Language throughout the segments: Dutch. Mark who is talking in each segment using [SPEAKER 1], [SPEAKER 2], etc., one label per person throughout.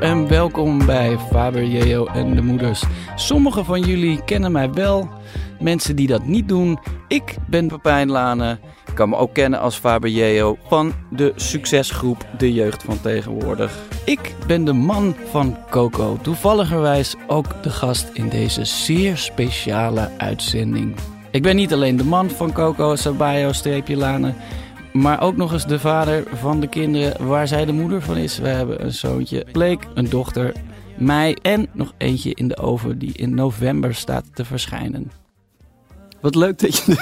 [SPEAKER 1] en welkom bij Faber, Jeo en de Moeders. Sommigen van jullie kennen mij wel, mensen die dat niet doen. Ik ben Pepijn Lane, kan me ook kennen als Faber Jeo van de succesgroep De Jeugd van Tegenwoordig. Ik ben de man van Coco, toevalligerwijs ook de gast in deze zeer speciale uitzending. Ik ben niet alleen de man van Coco Sabayo-Lane maar ook nog eens de vader van de kinderen waar zij de moeder van is. We hebben een zoontje, Bleek, een dochter, mij en nog eentje in de oven die in november staat te verschijnen. Wat leuk dat je...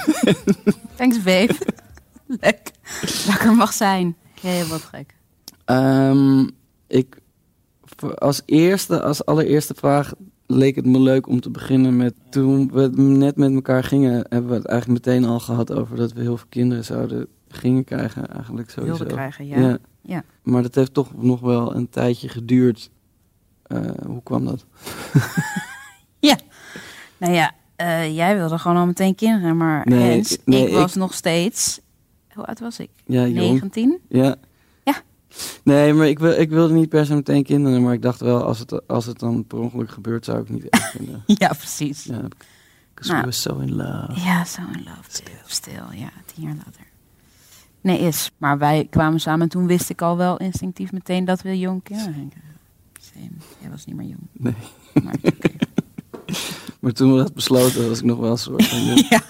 [SPEAKER 2] Thanks, babe. Leuk. Lekker mag zijn. Heel wat gek.
[SPEAKER 1] Um, ik, als eerste, als allereerste vraag leek het me leuk om te beginnen met... Toen we net met elkaar gingen, hebben we het eigenlijk meteen al gehad over dat we heel veel kinderen zouden gingen krijgen eigenlijk sowieso.
[SPEAKER 2] Krijgen, ja. ja.
[SPEAKER 1] Maar dat heeft toch nog wel een tijdje geduurd. Uh, hoe kwam dat?
[SPEAKER 2] ja, nou ja, uh, jij wilde gewoon al meteen kinderen, maar nee, Hens, nee, ik was nog steeds... Hoe oud was ik?
[SPEAKER 1] Ja,
[SPEAKER 2] 19?
[SPEAKER 1] Ja.
[SPEAKER 2] Ja.
[SPEAKER 1] Nee, maar ik, wil, ik wilde niet per se meteen kinderen, maar ik dacht wel, als het, als het dan per ongeluk gebeurt, zou ik niet echt vinden.
[SPEAKER 2] ja, precies.
[SPEAKER 1] Ja, because nou, we were so in love.
[SPEAKER 2] Ja, so in love. Stil, Stil ja, tien jaar later. Nee, is. Maar wij kwamen samen en toen wist ik al wel instinctief meteen dat we jong kinderen gingen krijgen. Jij was niet meer jong.
[SPEAKER 1] Nee. Maar, maar toen we dat besloten was ik nog wel een soort van
[SPEAKER 2] ja.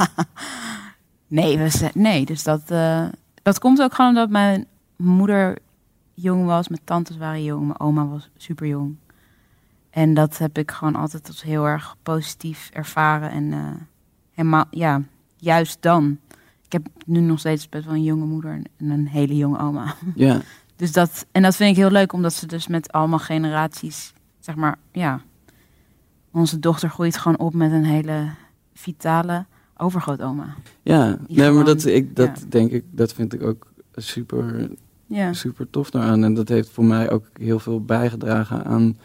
[SPEAKER 2] Nee, we, nee dus dat, uh, dat komt ook gewoon omdat mijn moeder jong was, mijn tantes waren jong, mijn oma was super jong. En dat heb ik gewoon altijd als heel erg positief ervaren. En uh, helemaal, ja, juist dan ik heb nu nog steeds best wel een jonge moeder en een hele jonge oma.
[SPEAKER 1] Ja.
[SPEAKER 2] Dus dat, en dat vind ik heel leuk, omdat ze dus met allemaal generaties, zeg maar, ja. Onze dochter groeit gewoon op met een hele vitale overgrootoma.
[SPEAKER 1] Ja, nee, maar dat, ik, dat denk ik, dat vind ik ook super, ja. super tof daaraan. En dat heeft voor mij ook heel veel bijgedragen aan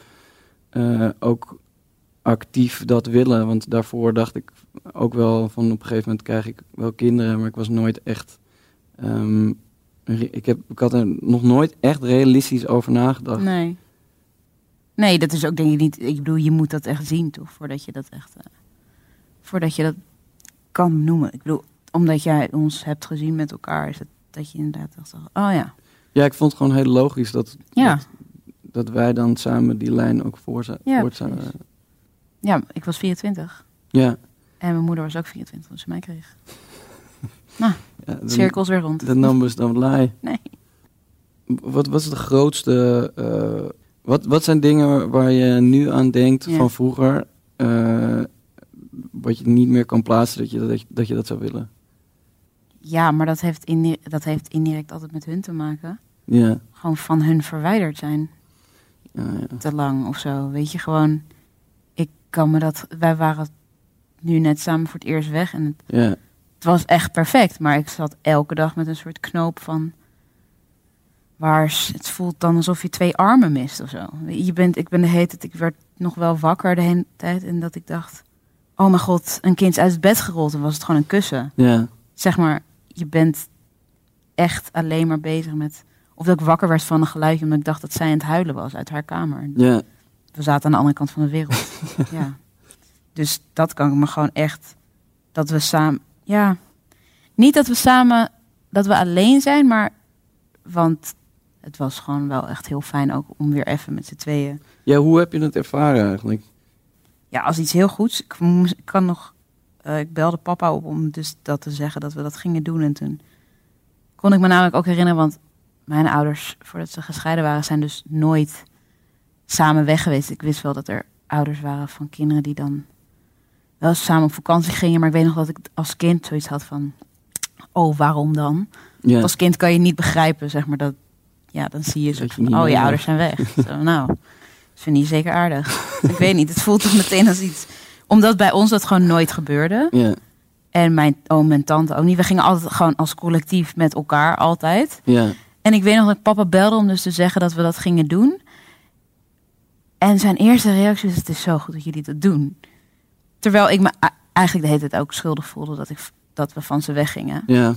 [SPEAKER 1] uh, ook actief dat willen. Want daarvoor dacht ik ook wel van op een gegeven moment krijg ik wel kinderen, maar ik was nooit echt. Um, ik, heb, ik had er nog nooit echt realistisch over nagedacht.
[SPEAKER 2] Nee. Nee, dat is ook denk ik niet. Ik bedoel, je moet dat echt zien, toch? Voordat je dat echt. Uh, voordat je dat kan noemen. Ik bedoel, omdat jij ons hebt gezien met elkaar, is het dat je inderdaad dacht: oh ja.
[SPEAKER 1] Ja, ik vond het gewoon heel logisch dat, ja. dat, dat wij dan samen die lijn ook voor,
[SPEAKER 2] ja, ja, ik was 24.
[SPEAKER 1] Ja.
[SPEAKER 2] En mijn moeder was ook 24 toen ze mij kreeg. nou, ja, cirkels weer rond.
[SPEAKER 1] De numbers don't lie.
[SPEAKER 2] Nee.
[SPEAKER 1] Wat was de grootste... Uh, wat, wat zijn dingen waar je nu aan denkt van vroeger... Uh, wat je niet meer kan plaatsen dat je dat, dat, je dat zou willen?
[SPEAKER 2] Ja, maar dat heeft, indirect, dat heeft indirect altijd met hun te maken.
[SPEAKER 1] Ja.
[SPEAKER 2] Gewoon van hun verwijderd zijn.
[SPEAKER 1] Ja, ja.
[SPEAKER 2] Te lang of zo. Weet je, gewoon kan me dat. Wij waren nu net samen voor het eerst weg. En het,
[SPEAKER 1] ja.
[SPEAKER 2] het was echt perfect. Maar ik zat elke dag met een soort knoop van. Waar het voelt dan alsof je twee armen mist of zo. Je bent, ik ben de hele tijd, ik werd nog wel wakker de hele tijd. En dat ik dacht, oh mijn god, een kind is uit het bed gerold en was het gewoon een kussen.
[SPEAKER 1] Ja.
[SPEAKER 2] Zeg maar, je bent echt alleen maar bezig met... Of dat ik wakker werd van een geluidje omdat ik dacht dat zij aan het huilen was uit haar kamer.
[SPEAKER 1] Ja
[SPEAKER 2] we zaten aan de andere kant van de wereld. ja. Dus dat kan ik me gewoon echt. Dat we samen. Ja. Niet dat we samen. Dat we alleen zijn, maar. Want het was gewoon wel echt heel fijn ook om weer even met z'n tweeën.
[SPEAKER 1] Ja, hoe heb je het ervaren eigenlijk?
[SPEAKER 2] Ja, als iets heel goeds. Ik, kan nog. Uh, ik belde papa op om dus dat te zeggen dat we dat gingen doen. En toen kon ik me namelijk ook herinneren, want mijn ouders, voordat ze gescheiden waren, zijn dus nooit samen weg geweest. Ik wist wel dat er ouders waren van kinderen die dan wel samen op vakantie gingen. Maar ik weet nog dat ik als kind zoiets had van, oh, waarom dan?
[SPEAKER 1] Ja.
[SPEAKER 2] Als kind kan je niet begrijpen, zeg maar, dat, ja, dan zie je zo van, oh, je ouders zijn weg. zo, nou, dat vind je zeker aardig. ik weet niet, het voelt toch meteen als iets, omdat bij ons dat gewoon nooit gebeurde.
[SPEAKER 1] Ja.
[SPEAKER 2] En mijn oom en tante ook niet. We gingen altijd gewoon als collectief met elkaar, altijd.
[SPEAKER 1] Ja.
[SPEAKER 2] En ik weet nog dat papa belde om dus te zeggen dat we dat gingen doen. En zijn eerste reactie was: Het is zo goed dat jullie dat doen. Terwijl ik me eigenlijk de hele tijd ook schuldig voelde dat, ik, dat we van ze weggingen.
[SPEAKER 1] Ja.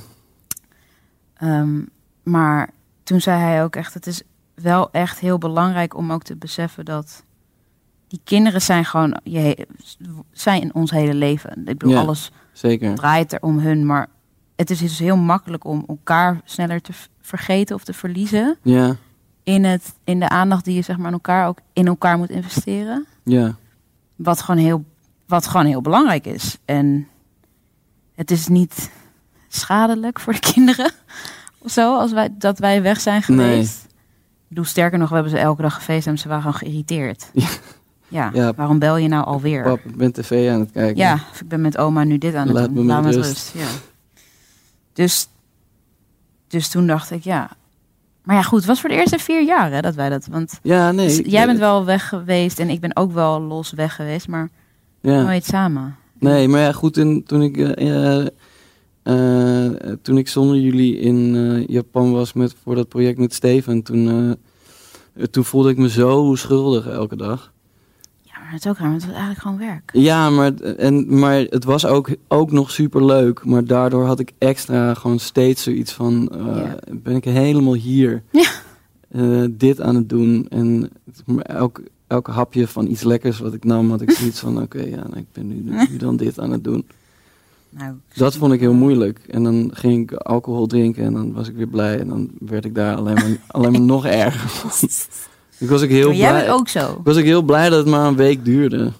[SPEAKER 2] Um, maar toen zei hij ook echt: Het is wel echt heel belangrijk om ook te beseffen dat die kinderen zijn gewoon je, zijn in ons hele leven. Ik bedoel,
[SPEAKER 1] Ja.
[SPEAKER 2] alles
[SPEAKER 1] Zeker.
[SPEAKER 2] draait er om hun, maar het is dus heel makkelijk om elkaar sneller te vergeten of te verliezen
[SPEAKER 1] Ja,
[SPEAKER 2] in, het, in de aandacht die je zeg maar aan elkaar ook in elkaar moet investeren.
[SPEAKER 1] ja.
[SPEAKER 2] Wat gewoon heel, wat gewoon heel belangrijk is. En het is niet schadelijk voor de kinderen of zo, als wij, dat wij weg zijn geweest. Ik bedoel, sterker nog, we hebben ze elke dag gefeest en ze waren gewoon geïrriteerd.
[SPEAKER 1] Ja.
[SPEAKER 2] Ja,
[SPEAKER 1] Ja.
[SPEAKER 2] waarom bel je nou alweer?
[SPEAKER 1] Pap, ik ben tv aan het kijken.
[SPEAKER 2] Ja, of ik ben met oma nu dit aan het
[SPEAKER 1] Laat
[SPEAKER 2] doen.
[SPEAKER 1] me
[SPEAKER 2] Laat me met
[SPEAKER 1] rust.
[SPEAKER 2] rust. Ja. Dus, dus toen dacht ik, ja. Maar ja, goed, het was voor de eerste vier jaar hè, dat wij dat. Want
[SPEAKER 1] Ja, nee.
[SPEAKER 2] dus jij bent wel weg geweest en ik ben ook wel los weg geweest, maar
[SPEAKER 1] Ja.
[SPEAKER 2] nooit samen.
[SPEAKER 1] Nee, maar ja, goed, in, toen, ik, eh, eh, eh, toen ik zonder jullie in Japan was met, voor dat project met Steven, toen, toen voelde ik me zo schuldig elke dag.
[SPEAKER 2] Het is ook raar, want het was eigenlijk gewoon werk.
[SPEAKER 1] Ja, maar, en, maar het was ook, ook nog super leuk. Maar daardoor had ik extra gewoon steeds zoiets van: eh,
[SPEAKER 2] Ja.
[SPEAKER 1] ben ik helemaal hier?
[SPEAKER 2] Ja.
[SPEAKER 1] eh, dit aan het doen. En elk, elk hapje van iets lekkers wat ik nam, had ik zoiets van: oké, ja, nou, ik ben nu, nu dan dit aan het doen.
[SPEAKER 2] Nou,
[SPEAKER 1] Dat vond ik heel moeilijk. En dan ging ik alcohol drinken en dan was ik weer blij. En dan werd ik daar alleen maar, alleen maar nog erger van. Ik was ook heel
[SPEAKER 2] maar jij
[SPEAKER 1] blij.
[SPEAKER 2] bent ook zo.
[SPEAKER 1] Ik was ook heel blij dat het maar een week duurde.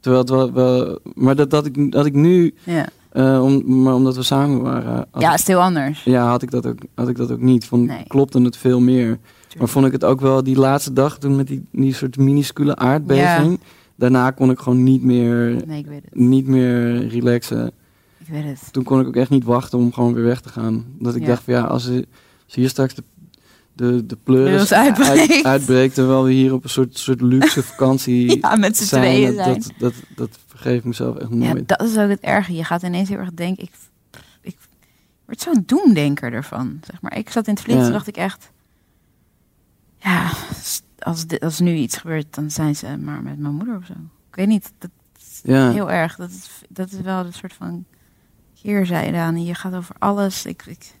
[SPEAKER 1] Terwijl het wel, wel- maar dat, dat, ik, dat ik nu,
[SPEAKER 2] Ja,
[SPEAKER 1] eh, om, maar omdat we samen waren,
[SPEAKER 2] ja is heel anders.
[SPEAKER 1] ja, had, ik, dat ook, had ik dat ook niet. Vond,
[SPEAKER 2] Nee.
[SPEAKER 1] Klopte het veel meer. Maar vond ik het ook wel die laatste dag toen met die, die soort minuscule aardbeving. Daarna kon ik gewoon niet meer,
[SPEAKER 2] Nee, ik weet het.
[SPEAKER 1] niet meer relaxen.
[SPEAKER 2] Ik weet het.
[SPEAKER 1] Toen kon ik ook echt niet wachten om gewoon weer weg te gaan. Dat ik
[SPEAKER 2] Ja.
[SPEAKER 1] dacht van ja, als, als hier straks de, de, de pleuris
[SPEAKER 2] uitbreekt.
[SPEAKER 1] uit- uitbreekt... terwijl we hier op een soort, soort luxe vakantie
[SPEAKER 2] Ja, met z'n
[SPEAKER 1] zijn,
[SPEAKER 2] tweeën
[SPEAKER 1] dat,
[SPEAKER 2] zijn.
[SPEAKER 1] dat, dat, dat vergeef ik mezelf echt
[SPEAKER 2] Ja,
[SPEAKER 1] nooit.
[SPEAKER 2] dat is ook het erge. Je gaat ineens heel erg denken. Ik, ik word zo'n doemdenker ervan. Zeg maar. Ik zat in het vliegtuig
[SPEAKER 1] Ja.
[SPEAKER 2] dacht ik echt. Ja, als, dit, als nu iets gebeurt, dan zijn ze maar met mijn moeder of zo. Ik weet niet. Dat is
[SPEAKER 1] Ja.
[SPEAKER 2] heel erg. Dat is, dat is wel een soort van keerzijde aan. Je gaat over alles. Ik, ik,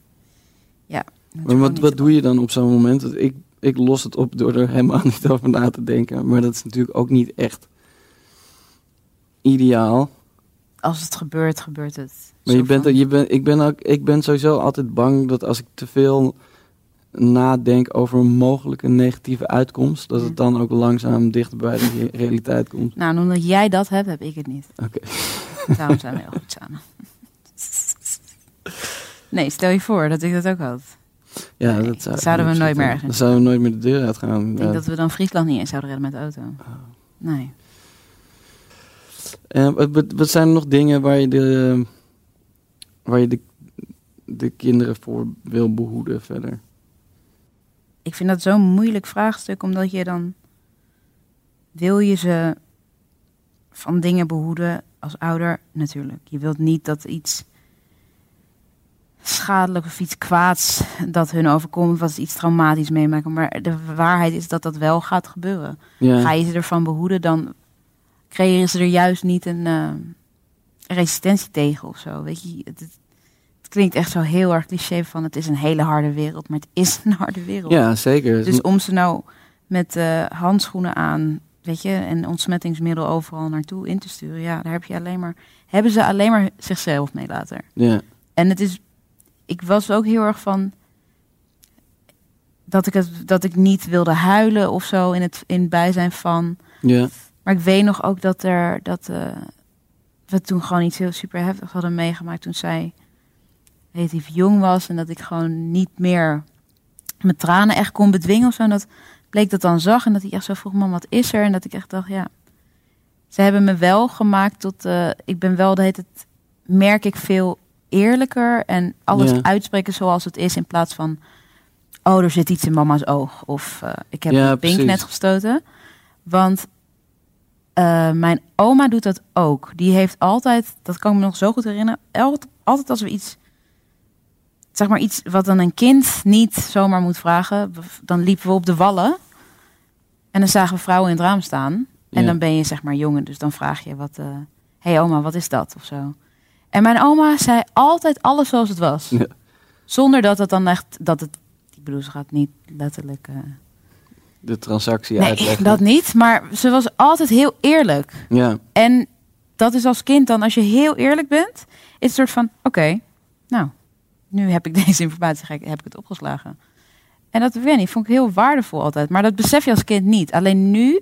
[SPEAKER 2] ja.
[SPEAKER 1] Maar wat, wat doe je dan op zo'n moment? Ik, ik los het op door er helemaal niet over na te denken. Maar dat is natuurlijk ook niet echt ideaal.
[SPEAKER 2] Als het gebeurt, gebeurt het.
[SPEAKER 1] Maar je bent, je bent, ik, ben ook, ik ben sowieso altijd bang dat als ik te veel nadenk over een mogelijke negatieve uitkomst, dat het dan ook langzaam dichter bij de re- realiteit komt.
[SPEAKER 2] Nou, en omdat jij dat hebt, heb ik het niet.
[SPEAKER 1] Oké.
[SPEAKER 2] Daarom zijn we heel goed samen. Nee, stel je voor dat ik dat ook had.
[SPEAKER 1] Ja,
[SPEAKER 2] Nee,
[SPEAKER 1] dat zou,
[SPEAKER 2] zouden we nooit meer ergens
[SPEAKER 1] Dan zouden we nooit meer de deur uitgaan.
[SPEAKER 2] Ik denk dat we dan Friesland niet eens zouden redden met de auto. Nee.
[SPEAKER 1] Wat, wat- wat zijn er nog dingen waar je de, waar je de, de kinderen voor wil behoeden verder?
[SPEAKER 2] Ik vind dat zo'n moeilijk vraagstuk, omdat je dan... Wil je ze van dingen behoeden als ouder? Natuurlijk. Je wilt niet dat iets schadelijk of iets kwaads dat hun overkomt, ze iets traumatisch meemaken. Maar de waarheid is dat dat wel gaat gebeuren.
[SPEAKER 1] Ja,
[SPEAKER 2] Ga je ze ervan behoeden, dan creëren ze er juist niet een eh, resistentie tegen of zo. Weet je, het, het, het klinkt echt zo heel erg cliché van het is een hele harde wereld, maar het is een harde wereld.
[SPEAKER 1] ja zeker.
[SPEAKER 2] Dus om ze nou met eh, handschoenen aan, weet je, en ontsmettingsmiddel overal naartoe in te sturen, ja, daar heb je alleen maar, hebben ze alleen maar zichzelf mee later.
[SPEAKER 1] ja,
[SPEAKER 2] En het is, ik was ook heel erg van dat ik het, dat ik niet wilde huilen of zo in het in het bijzijn van.
[SPEAKER 1] ja,
[SPEAKER 2] Maar ik weet nog ook dat er dat eh, we toen gewoon iets heel super heftigs hadden meegemaakt toen zij relatief jong was en dat ik gewoon niet meer mijn tranen echt kon bedwingen of zo. En dat bleek dat dan zag en dat hij echt zo vroeg, man, wat is er? En dat ik echt dacht, ja, ze hebben me wel gemaakt tot, eh, ik ben wel, heet het, merk ik veel eerlijker en alles
[SPEAKER 1] Ja.
[SPEAKER 2] uitspreken zoals het is in plaats van, oh, er zit iets in mama's oog of eh, ik heb
[SPEAKER 1] Ja,
[SPEAKER 2] een pink net gestoten. Want eh, mijn oma doet dat ook. Die heeft altijd, dat kan ik me nog zo goed herinneren, altijd als we iets, zeg maar iets wat dan een kind niet zomaar moet vragen, dan liepen we op de wallen en dan zagen we vrouwen in het raam staan. En
[SPEAKER 1] Ja.
[SPEAKER 2] dan ben je zeg maar jongen, dus dan vraag je wat, eh hey oma, wat is dat of zo. En mijn oma zei altijd alles zoals het was.
[SPEAKER 1] Ja.
[SPEAKER 2] Zonder dat het dan echt, dat het, ik bedoel, ze gaat niet letterlijk eh,
[SPEAKER 1] de transactie
[SPEAKER 2] Nee,
[SPEAKER 1] uitleggen.
[SPEAKER 2] dat niet. Maar ze was altijd heel eerlijk.
[SPEAKER 1] Ja,
[SPEAKER 2] En dat is als kind dan, als je heel eerlijk bent, is het een soort van: oké, nou, nu heb ik deze informatie, heb ik het opgeslagen. En dat weet niet, vond ik heel waardevol altijd. Maar dat besef je als kind niet. Alleen nu,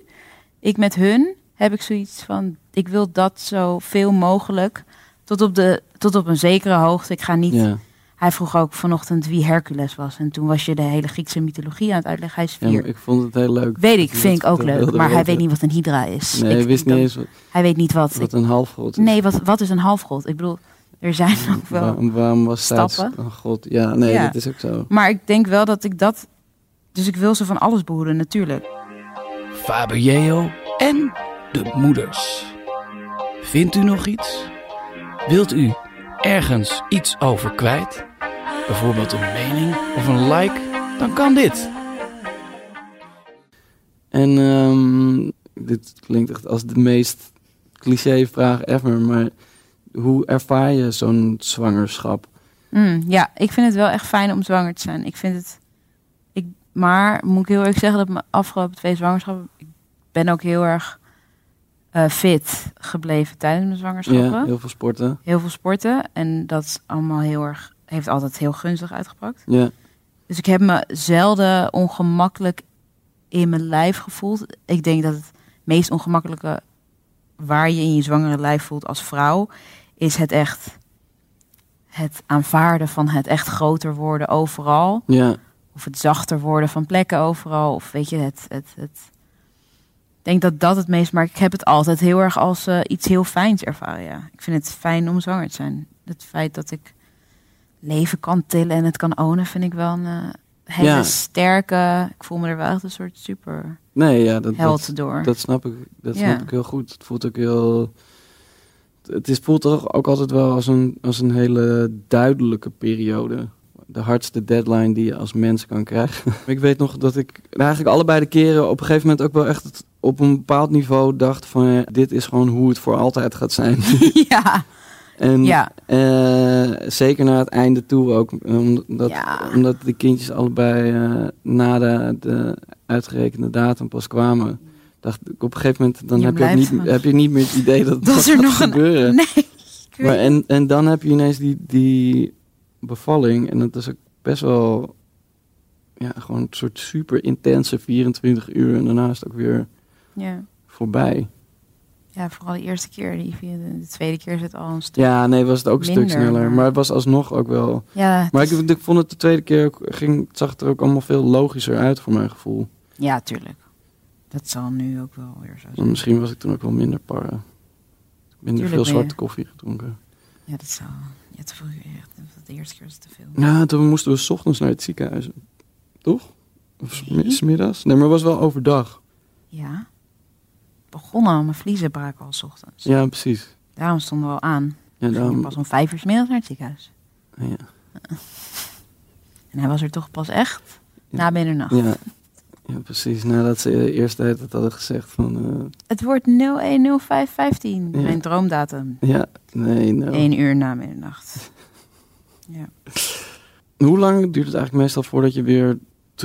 [SPEAKER 2] ik met hun, heb ik zoiets van: ik wil dat zo veel mogelijk. Tot op, de, tot op een zekere hoogte. Ik ga niet.
[SPEAKER 1] ja.
[SPEAKER 2] Hij vroeg ook vanochtend wie Hercules was. En toen was je de hele Griekse mythologie aan het uitleggen. Hij is vier.
[SPEAKER 1] ik vond het heel leuk.
[SPEAKER 2] Weet ik, vind ik ook leuk. Maar hij weet niet wat een hydra is.
[SPEAKER 1] Nee,
[SPEAKER 2] Ik-
[SPEAKER 1] hij wist
[SPEAKER 2] ik
[SPEAKER 1] niet eens wat,
[SPEAKER 2] Hij weet niet wat.
[SPEAKER 1] wat een halfgod is.
[SPEAKER 2] Nee, wat, wat is een halfgod? Ik bedoel, er zijn ook wel.
[SPEAKER 1] Waarom, waarom was Staats
[SPEAKER 2] stappen.
[SPEAKER 1] een god? Ja, nee,
[SPEAKER 2] Ja.
[SPEAKER 1] dat is ook zo.
[SPEAKER 2] Maar ik denk wel dat ik dat. Dus ik wil ze van alles behoeden, natuurlijk.
[SPEAKER 1] Faber Jeo
[SPEAKER 3] en de moeders. Vindt u nog iets? Wilt u ergens iets over kwijt? Bijvoorbeeld een mening of een like? Dan kan dit.
[SPEAKER 1] En ehm, dit klinkt echt als de meest cliché vraag ever, maar hoe ervaar je zo'n zwangerschap?
[SPEAKER 2] Mm, ja, ik vind het wel echt fijn om zwanger te zijn. Ik vind het. Ik, maar moet ik heel eerlijk zeggen dat mijn afgelopen twee zwangerschappen. Ik ben ook heel erg eh, fit gebleven tijdens mijn zwangerschappen.
[SPEAKER 1] Ja, heel veel sporten.
[SPEAKER 2] Heel veel sporten. En dat is allemaal heel erg. Heeft altijd heel gunstig uitgepakt.
[SPEAKER 1] Ja,
[SPEAKER 2] Dus ik heb me zelden ongemakkelijk in mijn lijf gevoeld. Ik denk dat het meest ongemakkelijke waar je in je zwangere lijf voelt als vrouw, is het echt het aanvaarden van het echt groter worden overal.
[SPEAKER 1] ja,
[SPEAKER 2] Of het zachter worden van plekken overal. Of weet je, het. het, het denk dat dat het meest, maar ik heb het altijd heel erg als eh, iets heel fijns ervaren. Ja. Ik vind het fijn om zwanger te zijn. Het feit dat ik leven kan tillen en het kan ownen, vind ik wel een eh, hele
[SPEAKER 1] Ja.
[SPEAKER 2] sterke. Ik voel me er wel echt een soort super
[SPEAKER 1] nee, ja, dat, dat,
[SPEAKER 2] door.
[SPEAKER 1] dat snap ik. Dat
[SPEAKER 2] Ja.
[SPEAKER 1] snap ik heel goed. Het voelt ook heel. Het is, voelt toch ook altijd wel als een, als een hele duidelijke periode. De hardste deadline die je als mens kan krijgen. ik weet nog dat ik eigenlijk allebei de keren op een gegeven moment ook wel echt het- op een bepaald niveau dacht van ja, dit is gewoon hoe het voor altijd gaat zijn.
[SPEAKER 2] ja,
[SPEAKER 1] en
[SPEAKER 2] ja,
[SPEAKER 1] eh, zeker naar het einde toe ook. Omdat,
[SPEAKER 2] Ja.
[SPEAKER 1] omdat de kindjes allebei eh, na de, de uitgerekende datum pas kwamen. Dacht ik op een gegeven moment, dan
[SPEAKER 2] Je
[SPEAKER 1] heb je, ook niet, heb je niet meer het idee dat,
[SPEAKER 2] Dat
[SPEAKER 1] dat
[SPEAKER 2] er nog een-
[SPEAKER 1] gebeuren.
[SPEAKER 2] nee.
[SPEAKER 1] Maar en, en dan heb je ineens die, die bevalling. En dat is ook best wel ja, gewoon een soort super intense 24 uur. En daarna is het ook weer
[SPEAKER 2] Ja.
[SPEAKER 1] voorbij.
[SPEAKER 2] ja, vooral de eerste keer. Die, de, de tweede keer zit al een stuk.
[SPEAKER 1] Ja, nee, was het ook een stuk sneller.
[SPEAKER 2] maar-
[SPEAKER 1] het was alsnog ook wel...
[SPEAKER 2] Ja,
[SPEAKER 1] Maar
[SPEAKER 2] het
[SPEAKER 1] ik,
[SPEAKER 2] is-
[SPEAKER 1] ik vond het de tweede keer ook, ging, het zag het er ook allemaal veel logischer uit voor mijn gevoel.
[SPEAKER 2] ja, tuurlijk. Dat zal nu ook wel weer zo zijn.
[SPEAKER 1] misschien was ik toen ook wel minder parra. Minder
[SPEAKER 2] Tuurlijk
[SPEAKER 1] veel zwarte koffie gedronken.
[SPEAKER 2] Ja, dat zou. Ja, te veel. De eerste keer was het te veel.
[SPEAKER 1] Ja, toen moesten we 's ochtends naar het ziekenhuis. Toch? Of
[SPEAKER 2] Nee.
[SPEAKER 1] smiddags? Nee, maar het was wel overdag.
[SPEAKER 2] Ja. Begonnen, mijn vliezen braken al 's ochtends.
[SPEAKER 1] Ja, precies.
[SPEAKER 2] Daarom stonden we al aan.
[SPEAKER 1] Ja, daarom,
[SPEAKER 2] pas om vijf uur 's middags naar het ziekenhuis.
[SPEAKER 1] ja.
[SPEAKER 2] En hij was er toch pas echt
[SPEAKER 1] Ja.
[SPEAKER 2] na middernacht.
[SPEAKER 1] Ja, ja, precies. Nadat ze eerst tijd hadden gezegd van... eh,
[SPEAKER 2] Het wordt 010515,
[SPEAKER 1] Ja.
[SPEAKER 2] mijn droomdatum.
[SPEAKER 1] ja, nee, nou.
[SPEAKER 2] 1 uur na middernacht. Ja.
[SPEAKER 1] Hoe lang duurt het eigenlijk meestal voordat je weer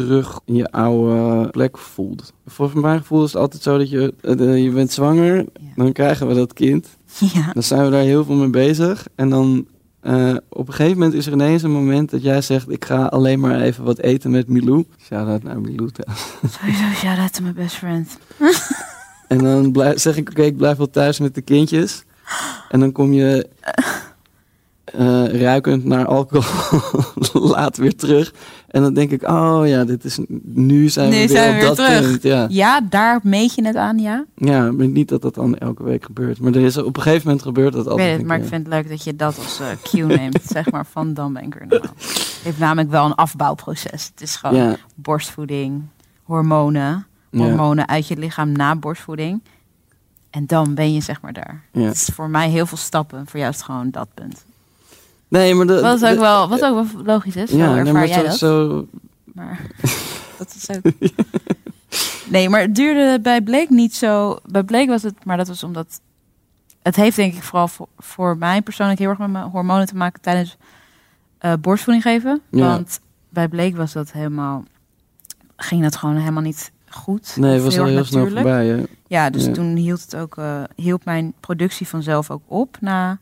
[SPEAKER 1] terug in je oude plek voelt? Volgens mijn gevoel is het altijd zo dat je... eh, je bent zwanger,
[SPEAKER 2] Ja.
[SPEAKER 1] dan krijgen we dat kind.
[SPEAKER 2] ja.
[SPEAKER 1] Dan zijn we daar heel veel mee bezig. En dan eh, op een gegeven moment is er ineens een moment dat jij zegt... ik ga alleen maar even wat eten met Milou. Shout-out naar Milou.
[SPEAKER 2] Sowieso shout-out to my best friend.
[SPEAKER 1] En dan blijf, zeg ik, oké, ik blijf wel thuis met de kindjes. En dan kom je eh, ruikend naar alcohol laat weer terug. En dan denk ik, oh ja, dit is, nu zijn
[SPEAKER 2] Nu
[SPEAKER 1] we weer
[SPEAKER 2] zijn we
[SPEAKER 1] op
[SPEAKER 2] weer
[SPEAKER 1] dat
[SPEAKER 2] terug.
[SPEAKER 1] punt. Ja.
[SPEAKER 2] Ja, daar meet je het aan, ja.
[SPEAKER 1] ja, maar niet dat dat dan elke week gebeurt. Maar er is, op een gegeven moment gebeurt dat
[SPEAKER 2] Ik
[SPEAKER 1] altijd
[SPEAKER 2] weet het,
[SPEAKER 1] een
[SPEAKER 2] maar ik vind het leuk dat je dat als eh, cue neemt. zeg maar van dan ben ik er nou. Het heeft namelijk wel een afbouwproces. Het is gewoon
[SPEAKER 1] Ja,
[SPEAKER 2] borstvoeding, hormonen.
[SPEAKER 1] ja,
[SPEAKER 2] Hormonen uit je lichaam na borstvoeding. En dan ben je zeg maar daar. Het is voor mij heel veel stappen. Voor jou is het gewoon dat punt.
[SPEAKER 1] Nee, maar de,
[SPEAKER 2] Wat ook
[SPEAKER 1] de-
[SPEAKER 2] wel, wat ook wel logisch is.
[SPEAKER 1] Ja,
[SPEAKER 2] ervaar
[SPEAKER 1] nee, maar
[SPEAKER 2] jij
[SPEAKER 1] zo,
[SPEAKER 2] dat.
[SPEAKER 1] zo
[SPEAKER 2] Maar dat is ook... Nee, maar het duurde bij Blake niet zo. Bij Blake was het, maar dat was omdat... Het heeft denk ik vooral voor, voor mij persoonlijk heel erg met mijn hormonen te maken tijdens eh, borstvoeding geven.
[SPEAKER 1] Ja.
[SPEAKER 2] Want bij Blake was dat helemaal... Ging dat gewoon helemaal niet goed.
[SPEAKER 1] Nee, was al
[SPEAKER 2] erg
[SPEAKER 1] heel snel voorbij. Hè?
[SPEAKER 2] Ja, dus
[SPEAKER 1] Ja.
[SPEAKER 2] toen hield het ook, eh, hield mijn productie vanzelf ook op na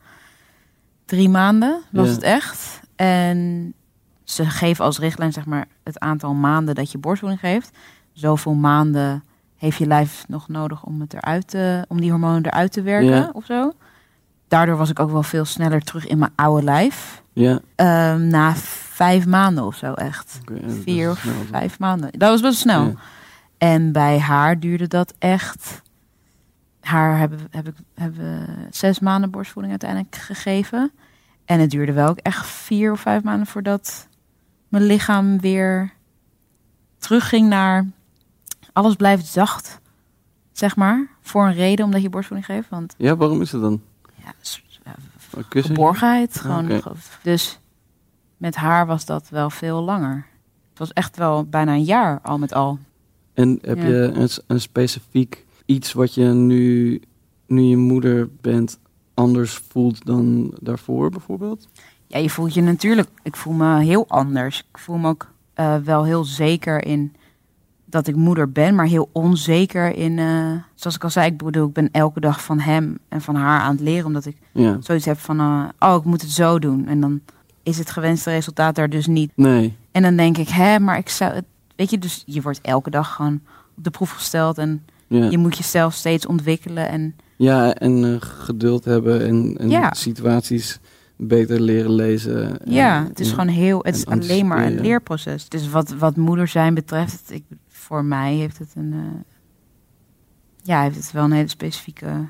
[SPEAKER 2] drie maanden was
[SPEAKER 1] Ja.
[SPEAKER 2] het echt. En ze geven als richtlijn zeg maar het aantal maanden dat je borstvoeding geeft. Zoveel maanden heeft je lijf nog nodig om het eruit te, om die hormonen eruit te werken
[SPEAKER 1] Ja.
[SPEAKER 2] of zo. Daardoor was ik ook wel veel sneller terug in mijn oude lijf.
[SPEAKER 1] Ja.
[SPEAKER 2] Ehm, na vijf maanden of zo echt. Vier of vijf maanden. Dat was best snel.
[SPEAKER 1] Ja.
[SPEAKER 2] En bij haar duurde dat echt. Haar hebben, heb ik, hebben we zes maanden borstvoeding uiteindelijk gegeven. En het duurde wel ook echt vier of vijf maanden voordat mijn lichaam weer terugging naar. Alles blijft zacht, zeg maar. Voor een reden omdat je borstvoeding geeft. Want
[SPEAKER 1] Ja, waarom is het dan?
[SPEAKER 2] ja, geborgenheid. Gewoon. Dus met haar was dat wel veel langer. Het was echt wel bijna een jaar al met al.
[SPEAKER 1] En heb
[SPEAKER 2] Ja.
[SPEAKER 1] je een, een specifiek iets wat je nu, nu je moeder bent, anders voelt dan daarvoor bijvoorbeeld?
[SPEAKER 2] Ja, je voelt je natuurlijk. Ik voel me heel anders. Ik voel me ook eh, wel heel zeker in dat ik moeder ben, maar heel onzeker in. eh, zoals ik al zei, ik bedoel, ik ben elke dag van hem en van haar aan het leren, omdat ik
[SPEAKER 1] Ja.
[SPEAKER 2] zoiets heb van, eh, oh, ik moet het zo doen. En dan is het gewenste resultaat daar dus niet.
[SPEAKER 1] Nee.
[SPEAKER 2] En dan denk ik, hè, maar ik zou het. Weet je, dus je wordt elke dag gewoon op de proef gesteld en
[SPEAKER 1] Ja.
[SPEAKER 2] je moet jezelf steeds ontwikkelen. En
[SPEAKER 1] Ja, en eh, geduld hebben en, en
[SPEAKER 2] Ja.
[SPEAKER 1] situaties beter leren lezen. En-
[SPEAKER 2] Ja, het is gewoon heel. Het is
[SPEAKER 1] En
[SPEAKER 2] alleen maar een leerproces. Dus wat, wat moeder zijn betreft, ik, voor mij heeft het een. eh, ja, heeft het wel een hele specifieke.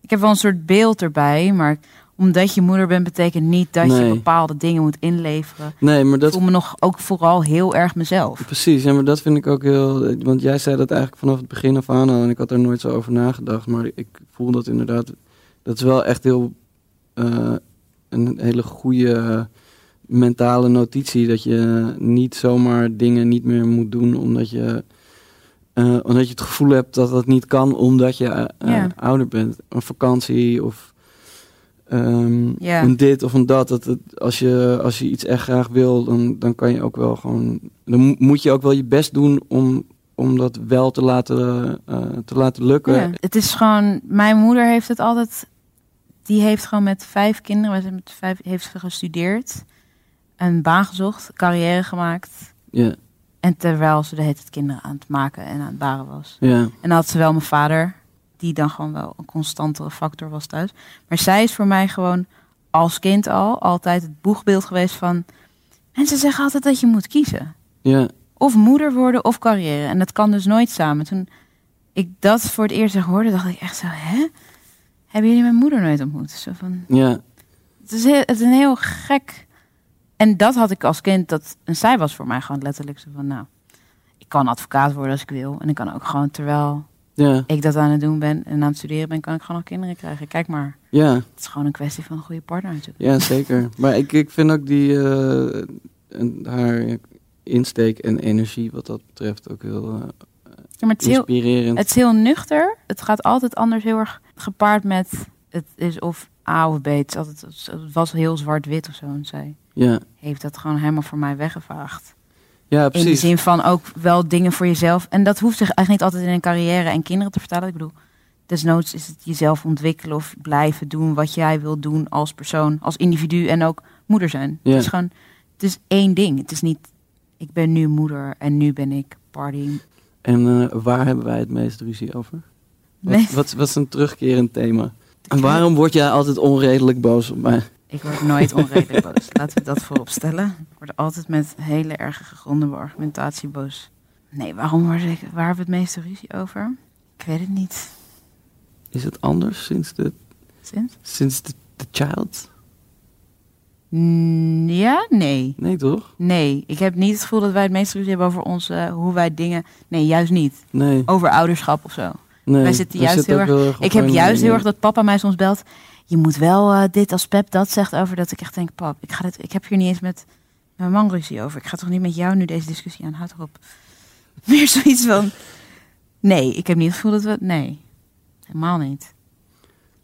[SPEAKER 2] Ik heb wel een soort beeld erbij, maar omdat je moeder bent, betekent niet dat
[SPEAKER 1] Nee.
[SPEAKER 2] je bepaalde dingen moet inleveren.
[SPEAKER 1] Nee, maar
[SPEAKER 2] Ik
[SPEAKER 1] dat
[SPEAKER 2] voel me nog ook vooral heel erg mezelf.
[SPEAKER 1] Precies, ja, maar dat vind ik ook heel. Want jij zei dat eigenlijk vanaf het begin af aan al en ik had er nooit zo over nagedacht. Maar ik voel dat inderdaad. Dat is wel echt heel. eh, een hele goede mentale notitie. Dat je niet zomaar dingen niet meer moet doen omdat je. eh, omdat je het gevoel hebt dat dat niet kan omdat je eh,
[SPEAKER 2] Ja.
[SPEAKER 1] ouder bent. Een vakantie of. Ehm,
[SPEAKER 2] Ja.
[SPEAKER 1] een dit of een dat. dat het, als, je, als je iets echt graag wil, dan, dan kan je ook wel gewoon. Dan mo- moet je ook wel je best doen om, om dat wel te laten, eh, te laten lukken.
[SPEAKER 2] Ja, het is gewoon. Mijn moeder heeft het altijd. Die heeft gewoon met vijf kinderen, zijn met vijf, heeft ze gestudeerd, een baan gezocht, carrière gemaakt.
[SPEAKER 1] Ja,
[SPEAKER 2] En terwijl ze de hele tijd kinderen aan het maken en aan het baren was.
[SPEAKER 1] ja,
[SPEAKER 2] En dan had ze wel mijn vader, die dan gewoon wel een constantere factor was thuis. Maar zij is voor mij gewoon als kind al altijd het boegbeeld geweest van. Mensen zeggen altijd dat je moet kiezen.
[SPEAKER 1] ja,
[SPEAKER 2] Of moeder worden of carrière. En dat kan dus nooit samen. Toen ik dat voor het eerst hoorde, dacht ik echt zo, hè? Hebben jullie mijn moeder nooit ontmoet? Zo van,
[SPEAKER 1] ja,
[SPEAKER 2] het is, heel, het is een heel gek. En dat had ik als kind. Dat, en zij was voor mij gewoon letterlijk zo van, nou, ik kan advocaat worden als ik wil. En ik kan ook gewoon, terwijl
[SPEAKER 1] ja,
[SPEAKER 2] ik dat aan het doen ben en aan het studeren ben, kan ik gewoon nog kinderen krijgen. Kijk maar,
[SPEAKER 1] ja,
[SPEAKER 2] het is gewoon een kwestie van een goede partner natuurlijk.
[SPEAKER 1] ja, zeker. maar ik, ik vind ook die, eh, haar insteek en energie wat dat betreft ook heel eh,
[SPEAKER 2] Ja, maar het is heel,
[SPEAKER 1] inspirerend.
[SPEAKER 2] Het is heel nuchter. Het gaat altijd anders heel erg gepaard met het is of A of B. Het, is altijd, het was heel zwart-wit of zo. En zij
[SPEAKER 1] ja,
[SPEAKER 2] heeft dat gewoon helemaal voor mij weggevaagd.
[SPEAKER 1] Ja,
[SPEAKER 2] In de zin van ook wel dingen voor jezelf. En dat hoeft zich eigenlijk niet altijd in een carrière en kinderen te vertalen. Ik bedoel, desnoods is het jezelf ontwikkelen of blijven doen wat jij wil doen als persoon, als individu en ook moeder zijn.
[SPEAKER 1] Ja.
[SPEAKER 2] Het is gewoon, het is één ding. Het is niet, ik ben nu moeder en nu ben ik party.
[SPEAKER 1] En eh, waar hebben wij het meest ruzie over? Wat,
[SPEAKER 2] Nee.
[SPEAKER 1] wat, wat is een terugkerend thema? En waarom word jij altijd onredelijk boos op mij?
[SPEAKER 2] Ik word nooit onredelijk boos. Laten we dat voorop stellen. Ik word altijd met hele erg gegronde argumentatie boos. Nee, waarom word ik, waar hebben we het meeste ruzie over? Ik weet het niet.
[SPEAKER 1] Is het anders sinds de,
[SPEAKER 2] Sinds?
[SPEAKER 1] sinds de, de child?
[SPEAKER 2] Mm, ja, nee.
[SPEAKER 1] Nee, toch?
[SPEAKER 2] Nee, ik heb niet het gevoel dat wij het meeste ruzie hebben over onze, hoe wij dingen... Nee, juist niet.
[SPEAKER 1] Nee.
[SPEAKER 2] Over ouderschap of zo.
[SPEAKER 1] nee.
[SPEAKER 2] wij zitten juist heel erg-
[SPEAKER 1] op
[SPEAKER 2] Ik heb juist heel erg dat papa mij soms belt. Je moet wel eh, dit als Pep dat zegt over dat ik echt denk... Pap, ik, ga dit, ik heb hier niet eens met mijn man ruzie over. Ik ga toch niet met jou nu deze discussie aan. Houd erop. Meer zoiets van... Nee, ik heb niet het gevoel dat we... Nee, helemaal niet.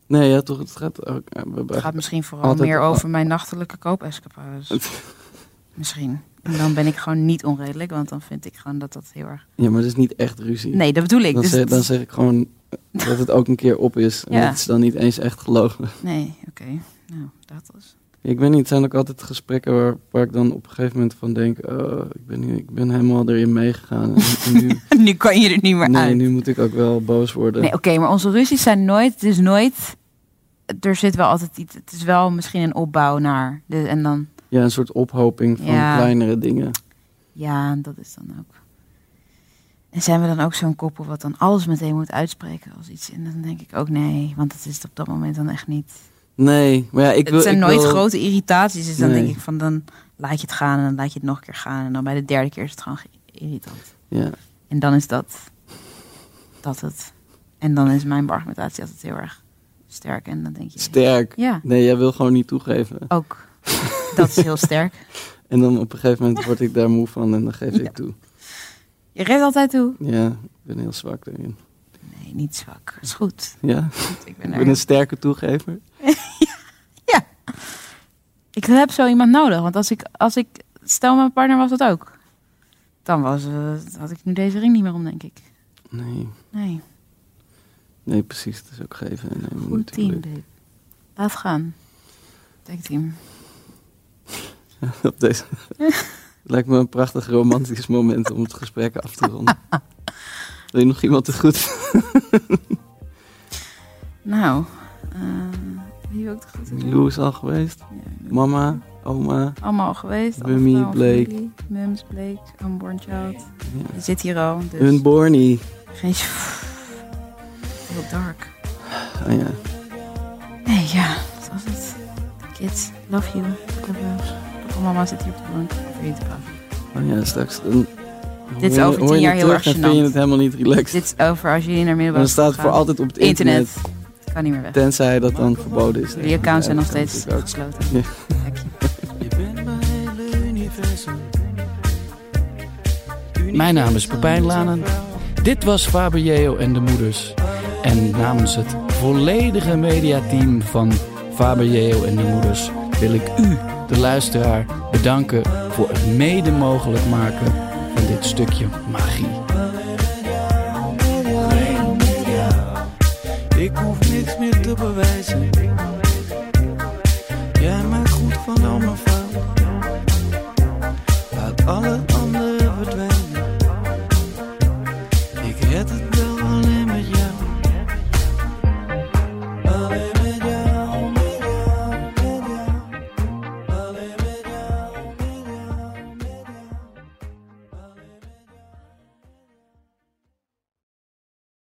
[SPEAKER 1] Nee, ja, toch? Het gaat ook... hebben
[SPEAKER 2] Het gaat misschien vooral meer over mijn nachtelijke koopescapades. Misschien. En dan ben ik gewoon niet onredelijk, want dan vind ik gewoon dat dat heel erg...
[SPEAKER 1] Ja, maar dat is niet echt ruzie.
[SPEAKER 2] Nee, dat bedoel ik.
[SPEAKER 1] dan,
[SPEAKER 2] Dus
[SPEAKER 1] zeg, dan zeg ik gewoon dat het ook een keer op is. En
[SPEAKER 2] Ja.
[SPEAKER 1] dat is dan niet eens echt gelogen.
[SPEAKER 2] Nee, oké. Nou, dat was...
[SPEAKER 1] Ik weet niet, het zijn ook altijd gesprekken waar, waar ik dan op een gegeven moment van denk... Oh, ik, ben, nu- ik ben helemaal erin meegegaan. En nu,
[SPEAKER 2] nu kan je er niet meer
[SPEAKER 1] nee,
[SPEAKER 2] uit.
[SPEAKER 1] nu moet ik ook wel boos worden.
[SPEAKER 2] Nee, oké, maar onze ruzies zijn nooit... Het is nooit... Er zit wel altijd iets... Het is wel misschien een opbouw naar... En dan...
[SPEAKER 1] Ja, een soort ophoping van
[SPEAKER 2] Ja.
[SPEAKER 1] kleinere dingen.
[SPEAKER 2] Ja, dat is dan ook... En zijn we dan ook zo'n koppel wat dan alles meteen moet uitspreken als iets? En dan denk ik ook nee, want het is op dat moment dan echt niet...
[SPEAKER 1] Nee, maar ja, ik wil...
[SPEAKER 2] het zijn nooit
[SPEAKER 1] wil-
[SPEAKER 2] grote irritaties. Dus dan
[SPEAKER 1] Nee.
[SPEAKER 2] denk ik van dan laat je het gaan en dan laat je het nog een keer gaan. En dan bij de derde keer is het gewoon ge- irritant.
[SPEAKER 1] Ja,
[SPEAKER 2] En dan is dat, dat het. En dan is mijn argumentatie altijd heel erg sterk. En dan denk je,
[SPEAKER 1] sterk.
[SPEAKER 2] ja,
[SPEAKER 1] Nee, jij wil gewoon niet toegeven.
[SPEAKER 2] ook. Dat is heel sterk.
[SPEAKER 1] En dan op een gegeven moment word ik daar moe van en dan geef
[SPEAKER 2] Ja.
[SPEAKER 1] ik toe.
[SPEAKER 2] Je geeft altijd toe.
[SPEAKER 1] Ja, ik ben heel zwak daarin.
[SPEAKER 2] Nee, niet zwak. is goed.
[SPEAKER 1] Ja,
[SPEAKER 2] goed. Ik ben
[SPEAKER 1] ik ben een sterke toegever.
[SPEAKER 2] Ik heb zo iemand nodig. Want als ik, als ik stel mijn partner was dat ook. Dan was, eh, had ik nu deze ring niet meer om, denk ik.
[SPEAKER 1] Nee,
[SPEAKER 2] Nee,
[SPEAKER 1] nee, precies. Het is ook geven en nemen
[SPEAKER 2] goed team, babe. Laat gaan. Tag team.
[SPEAKER 1] Op deze... Lijkt me een prachtig romantisch moment om het gesprek af te ronden. Wil je nog iemand te goed?
[SPEAKER 2] Nou, eh wie wil ik toch goed doen?
[SPEAKER 1] Lou is al geweest.
[SPEAKER 2] Ja,
[SPEAKER 1] Mama, oma.
[SPEAKER 2] Allemaal al geweest.
[SPEAKER 1] Mummy, Blake.
[SPEAKER 2] familie, Mums, Blake, Unborn Child.
[SPEAKER 1] Ja.
[SPEAKER 2] Je zit hier al, dus
[SPEAKER 1] Hun Bornie.
[SPEAKER 2] geen... Heel dark.
[SPEAKER 1] Oh ja.
[SPEAKER 2] Nee, ja, dat was het. Kids, love you. Papa, mama zit hier op de bank je te praten.
[SPEAKER 1] Oh ja, straks. Dan
[SPEAKER 2] Dit is
[SPEAKER 1] je-
[SPEAKER 2] over tien
[SPEAKER 1] hoor je
[SPEAKER 2] jaar
[SPEAKER 1] het
[SPEAKER 2] heel erg
[SPEAKER 1] vind je het helemaal niet relaxed.
[SPEAKER 2] Dit is over als jullie naar
[SPEAKER 1] Maar
[SPEAKER 2] middelbare
[SPEAKER 1] dan staat het voor altijd op het internet.
[SPEAKER 2] Het kan niet meer weg.
[SPEAKER 1] Tenzij dat dan verboden is.
[SPEAKER 2] Die accounts zijn nog steeds gesloten.
[SPEAKER 1] Ja.
[SPEAKER 2] Je.
[SPEAKER 3] Mijn naam is Pepijn Lanen. Dit was Faber Jeo en de Moeders. En namens het volledige mediateam van Faber Jeo en de Moeders wil ik u, de luisteraar, bedanken voor het mede mogelijk maken van dit stukje magie.
[SPEAKER 4] Ik.